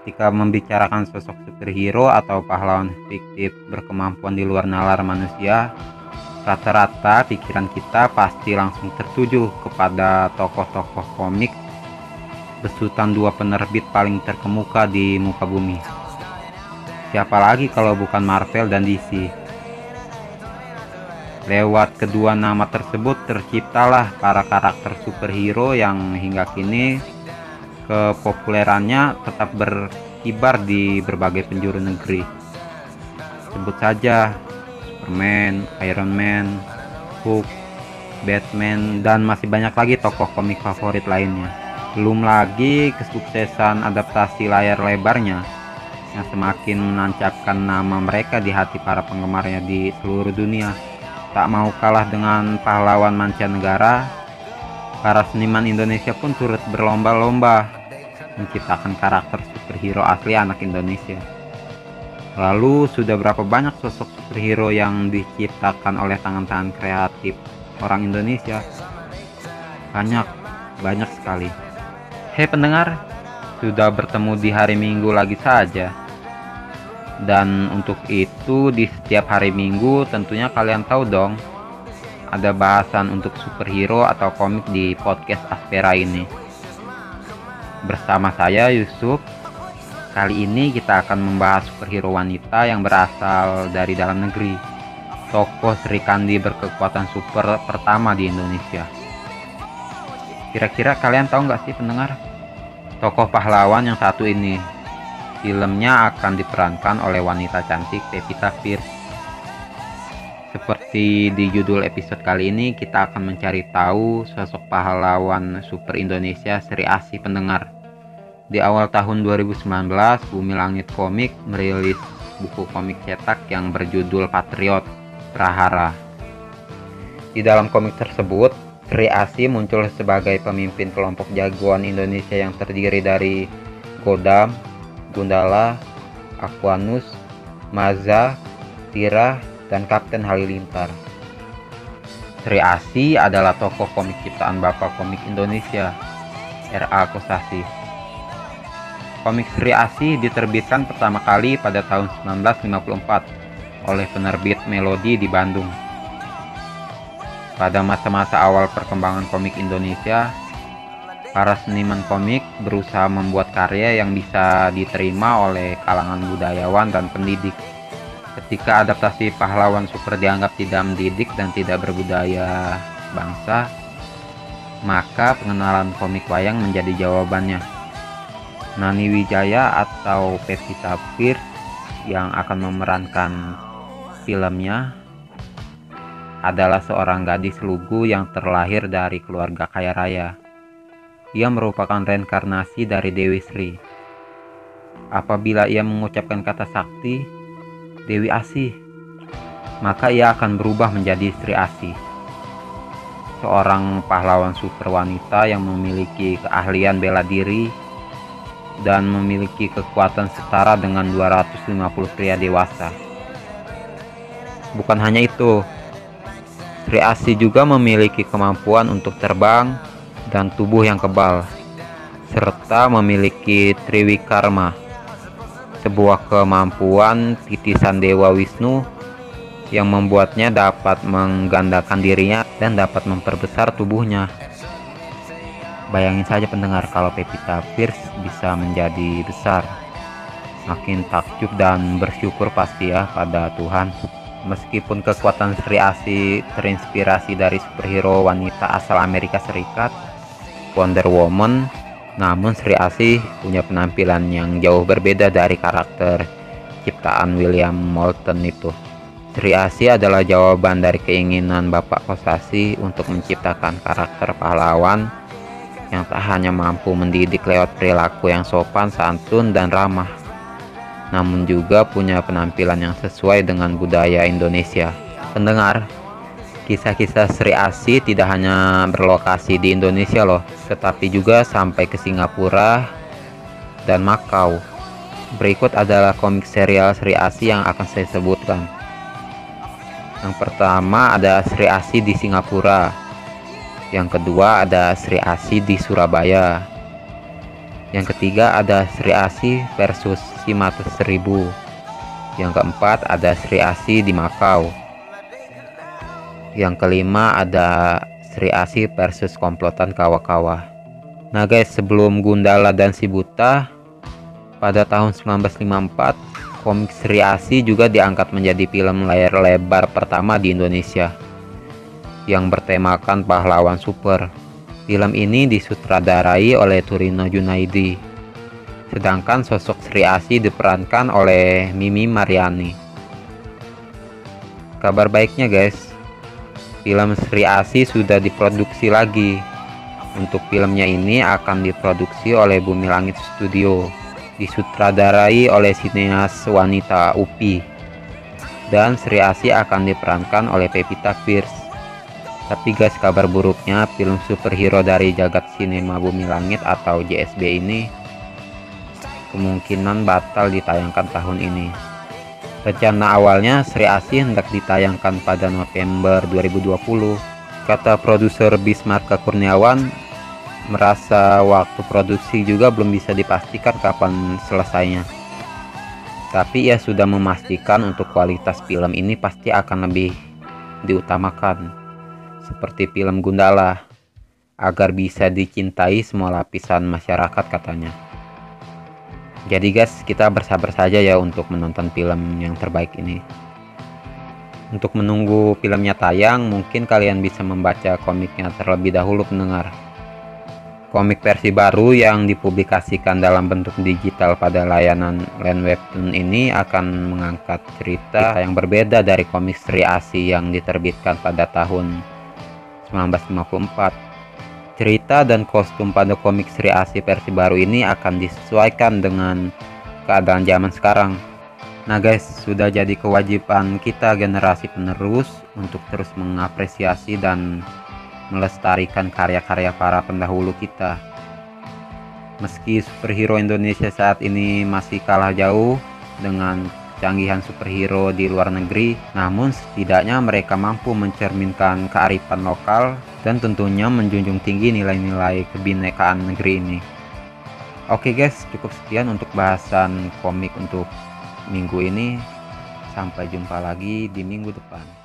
ketika membicarakan sosok superhero atau pahlawan fiktif berkemampuan di luar nalar manusia, rata-rata pikiran kita pasti langsung tertuju kepada tokoh-tokoh komik besutan dua penerbit paling terkemuka di muka bumi. Siapa lagi kalau bukan Marvel dan DC? Lewat kedua nama tersebut terciptalah para karakter superhero yang hingga kini kepopulerannya tetap berkibar di berbagai penjuru negeri. Sebut saja Superman, Iron Man, Hulk, Batman, dan masih banyak lagi tokoh komik favorit lainnya. Belum lagi kesuksesan adaptasi layar lebarnya yang semakin menancapkan nama mereka di hati para penggemarnya di seluruh dunia. Tak mau kalah dengan pahlawan mancanegara, para seniman Indonesia pun turut berlomba-lomba menciptakan karakter superhero asli anak Indonesia. Lalu sudah berapa banyak sosok superhero yang diciptakan oleh tangan-tangan kreatif orang Indonesia? Banyak, banyak sekali. Hei pendengar, sudah bertemu di hari Minggu lagi saja. Dan untuk itu di setiap hari Minggu tentunya kalian tahu dong ada bahasan untuk superhero atau komik di podcast Aspera ini bersama saya Yusuf. Kali ini kita akan membahas superhero wanita yang berasal dari dalam negeri. Tokoh Sri Kandi berkekuatan super pertama di Indonesia. Kira-kira kalian tahu nggak sih pendengar? Tokoh pahlawan yang satu ini. Filmnya akan diperankan oleh wanita cantik Pevita Pierce. Seperti di judul episode kali ini, kita akan mencari tahu sosok pahlawan super Indonesia Sri Asih pendengar. Di awal tahun 2019, Bumi Langit Komik merilis buku komik cetak yang berjudul Patriot Prahara. Di dalam komik tersebut, Sri Asih muncul sebagai pemimpin kelompok jagoan Indonesia yang terdiri dari Godam, Gundala, Aquanus, Maza, Tira, dan Kapten Halilintar. Sri Asi adalah tokoh komik ciptaan Bapak Komik Indonesia, R.A. Kosasi. Komik Sri Asi diterbitkan pertama kali pada tahun 1954 oleh penerbit Melodi di Bandung. Pada masa-masa awal perkembangan komik Indonesia, para seniman komik berusaha membuat karya yang bisa diterima oleh kalangan budayawan dan pendidik. Ketika adaptasi pahlawan super dianggap tidak mendidik dan tidak berbudaya bangsa, maka pengenalan komik wayang menjadi jawabannya. Nani Wijaya atau Pevita Pierce yang akan memerankan filmnya adalah seorang gadis lugu yang terlahir dari keluarga kaya raya. Ia merupakan reinkarnasi dari Dewi Sri. Apabila ia mengucapkan kata sakti, Dewi Asih, maka ia akan berubah menjadi istri Asih. Seorang pahlawan super wanita yang memiliki keahlian bela diri dan memiliki kekuatan setara dengan 250 pria dewasa. Bukan hanya itu, Sri Asih juga memiliki kemampuan untuk terbang dan tubuh yang kebal, serta memiliki triwikarma sebuah kemampuan titisan Dewa Wisnu yang membuatnya dapat menggandakan dirinya dan dapat memperbesar tubuhnya. Bayangin saja pendengar kalau Pevita Pierce bisa menjadi besar. Makin takjub dan bersyukur pasti ya pada Tuhan. Meskipun kekuatan Sri Asi terinspirasi dari superhero wanita asal Amerika Serikat, Wonder Woman namun Sri Asih punya penampilan yang jauh berbeda dari karakter ciptaan William Moulton itu. Sri Asih adalah jawaban dari keinginan Bapak Kosasi untuk menciptakan karakter pahlawan yang tak hanya mampu mendidik lewat perilaku yang sopan, santun, dan ramah, namun juga punya penampilan yang sesuai dengan budaya Indonesia. Pendengar, Kisah-kisah Sri Asi tidak hanya berlokasi di Indonesia loh, tetapi juga sampai ke Singapura dan Makau. Berikut adalah komik serial Sri Asi yang akan saya sebutkan. Yang pertama ada Sri Asi di Singapura. Yang kedua ada Sri Asi di Surabaya. Yang ketiga ada Sri Asi versus Simates Seribu. Yang keempat ada Sri Asi di Makau. Yang kelima ada Sri Asi versus komplotan kawa-kawa. Nah guys, sebelum Gundala dan Sibuta, pada tahun 1954, komik Sri Asi juga diangkat menjadi film layar lebar pertama di Indonesia yang bertemakan pahlawan super. Film ini disutradarai oleh Turino Junaidi. Sedangkan sosok Sri Asi diperankan oleh Mimi Mariani. Kabar baiknya guys, film Sri Asi sudah diproduksi lagi. Untuk filmnya ini akan diproduksi oleh Bumi Langit Studio, disutradarai oleh sineas wanita Upi. Dan Sri Asi akan diperankan oleh Pevita Pierce. Tapi guys, kabar buruknya film superhero dari jagat sinema Bumi Langit atau JSB ini kemungkinan batal ditayangkan tahun ini. Rencana awalnya Sri Asih hendak ditayangkan pada November 2020. Kata produser Bismarck Kurniawan, merasa waktu produksi juga belum bisa dipastikan kapan selesainya. Tapi ia sudah memastikan untuk kualitas film ini pasti akan lebih diutamakan. Seperti film Gundala, agar bisa dicintai semua lapisan masyarakat katanya. Jadi guys, kita bersabar saja ya untuk menonton film yang terbaik ini. Untuk menunggu filmnya tayang, mungkin kalian bisa membaca komiknya terlebih dahulu pendengar. Komik versi baru yang dipublikasikan dalam bentuk digital pada layanan Land Webtoon ini akan mengangkat cerita yang berbeda dari komik Sri Asi yang diterbitkan pada tahun 1954 Cerita dan kostum pada komik Sri Asi versi baru ini akan disesuaikan dengan keadaan zaman sekarang. Nah guys, sudah jadi kewajiban kita generasi penerus untuk terus mengapresiasi dan melestarikan karya-karya para pendahulu kita. Meski superhero Indonesia saat ini masih kalah jauh dengan canggihan superhero di luar negeri, namun setidaknya mereka mampu mencerminkan kearifan lokal dan tentunya menjunjung tinggi nilai-nilai kebinekaan negeri ini. Oke guys, cukup sekian untuk bahasan komik untuk minggu ini. Sampai jumpa lagi di minggu depan.